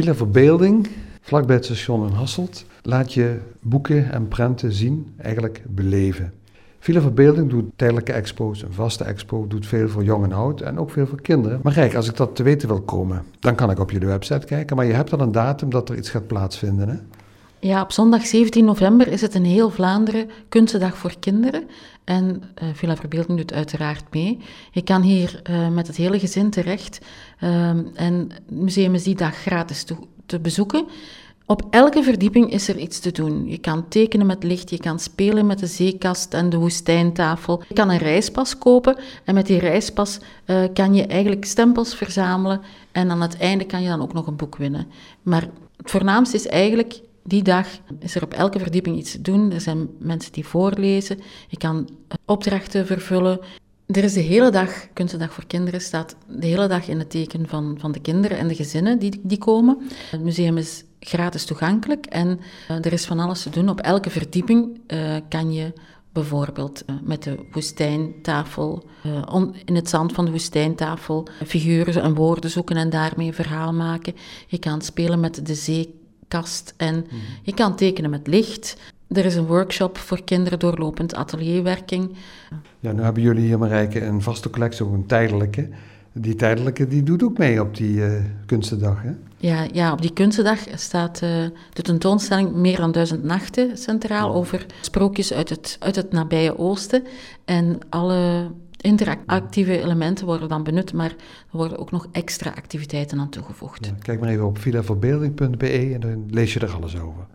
Villa Verbeelding, vlakbij het station in Hasselt, laat je boeken en prenten zien, eigenlijk beleven. Villa Verbeelding doet tijdelijke expo's, een vaste expo, doet veel voor jong en oud en ook veel voor kinderen. Maar kijk, als ik dat te weten wil komen, dan kan ik op jullie website kijken. Maar je hebt al een datum dat er iets gaat plaatsvinden, hè? Ja, op zondag 17 november is het in heel Vlaanderen Kunstendag voor kinderen. En uh, Villa Verbeelding doet uiteraard mee. Je kan hier uh, met het hele gezin terecht. Uh, en het museum is die dag gratis te, bezoeken. Op elke verdieping is er iets te doen. Je kan tekenen met licht, je kan spelen met de zeekast en de woestijntafel. Je kan een reispas kopen en met die reispas uh, kan je eigenlijk stempels verzamelen en aan het einde kan je dan ook nog een boek winnen. Maar het voornaamste is eigenlijk die dag is er op elke verdieping iets te doen. Er zijn mensen die voorlezen. Je kan opdrachten vervullen. Er is de hele dag, Kunstendag voor Kinderen, staat de hele dag in het teken van, van de kinderen en de gezinnen die, die komen. Het museum is gratis toegankelijk en uh, er is van alles te doen. Op elke verdieping uh, kan je bijvoorbeeld met de woestijntafel, in het zand van de woestijntafel, figuren en woorden zoeken en daarmee een verhaal maken. Je kan spelen met de zee kast en mm. je kan tekenen met licht. Er is een workshop voor kinderen doorlopend atelierwerking. Ja, nu hebben jullie hier, Marijke, een vaste collectie, ook een tijdelijke. Die tijdelijke die doet ook mee op die uh, kunstendag, hè? Ja, ja, op die kunstendag staat uh, de tentoonstelling Meer dan duizend nachten centraal over sprookjes uit het, uit het nabije oosten. En alle interactieve elementen worden dan benut, maar er worden ook nog extra activiteiten aan toegevoegd. Kijk maar even op villaverbeelding.be en dan lees je er alles over.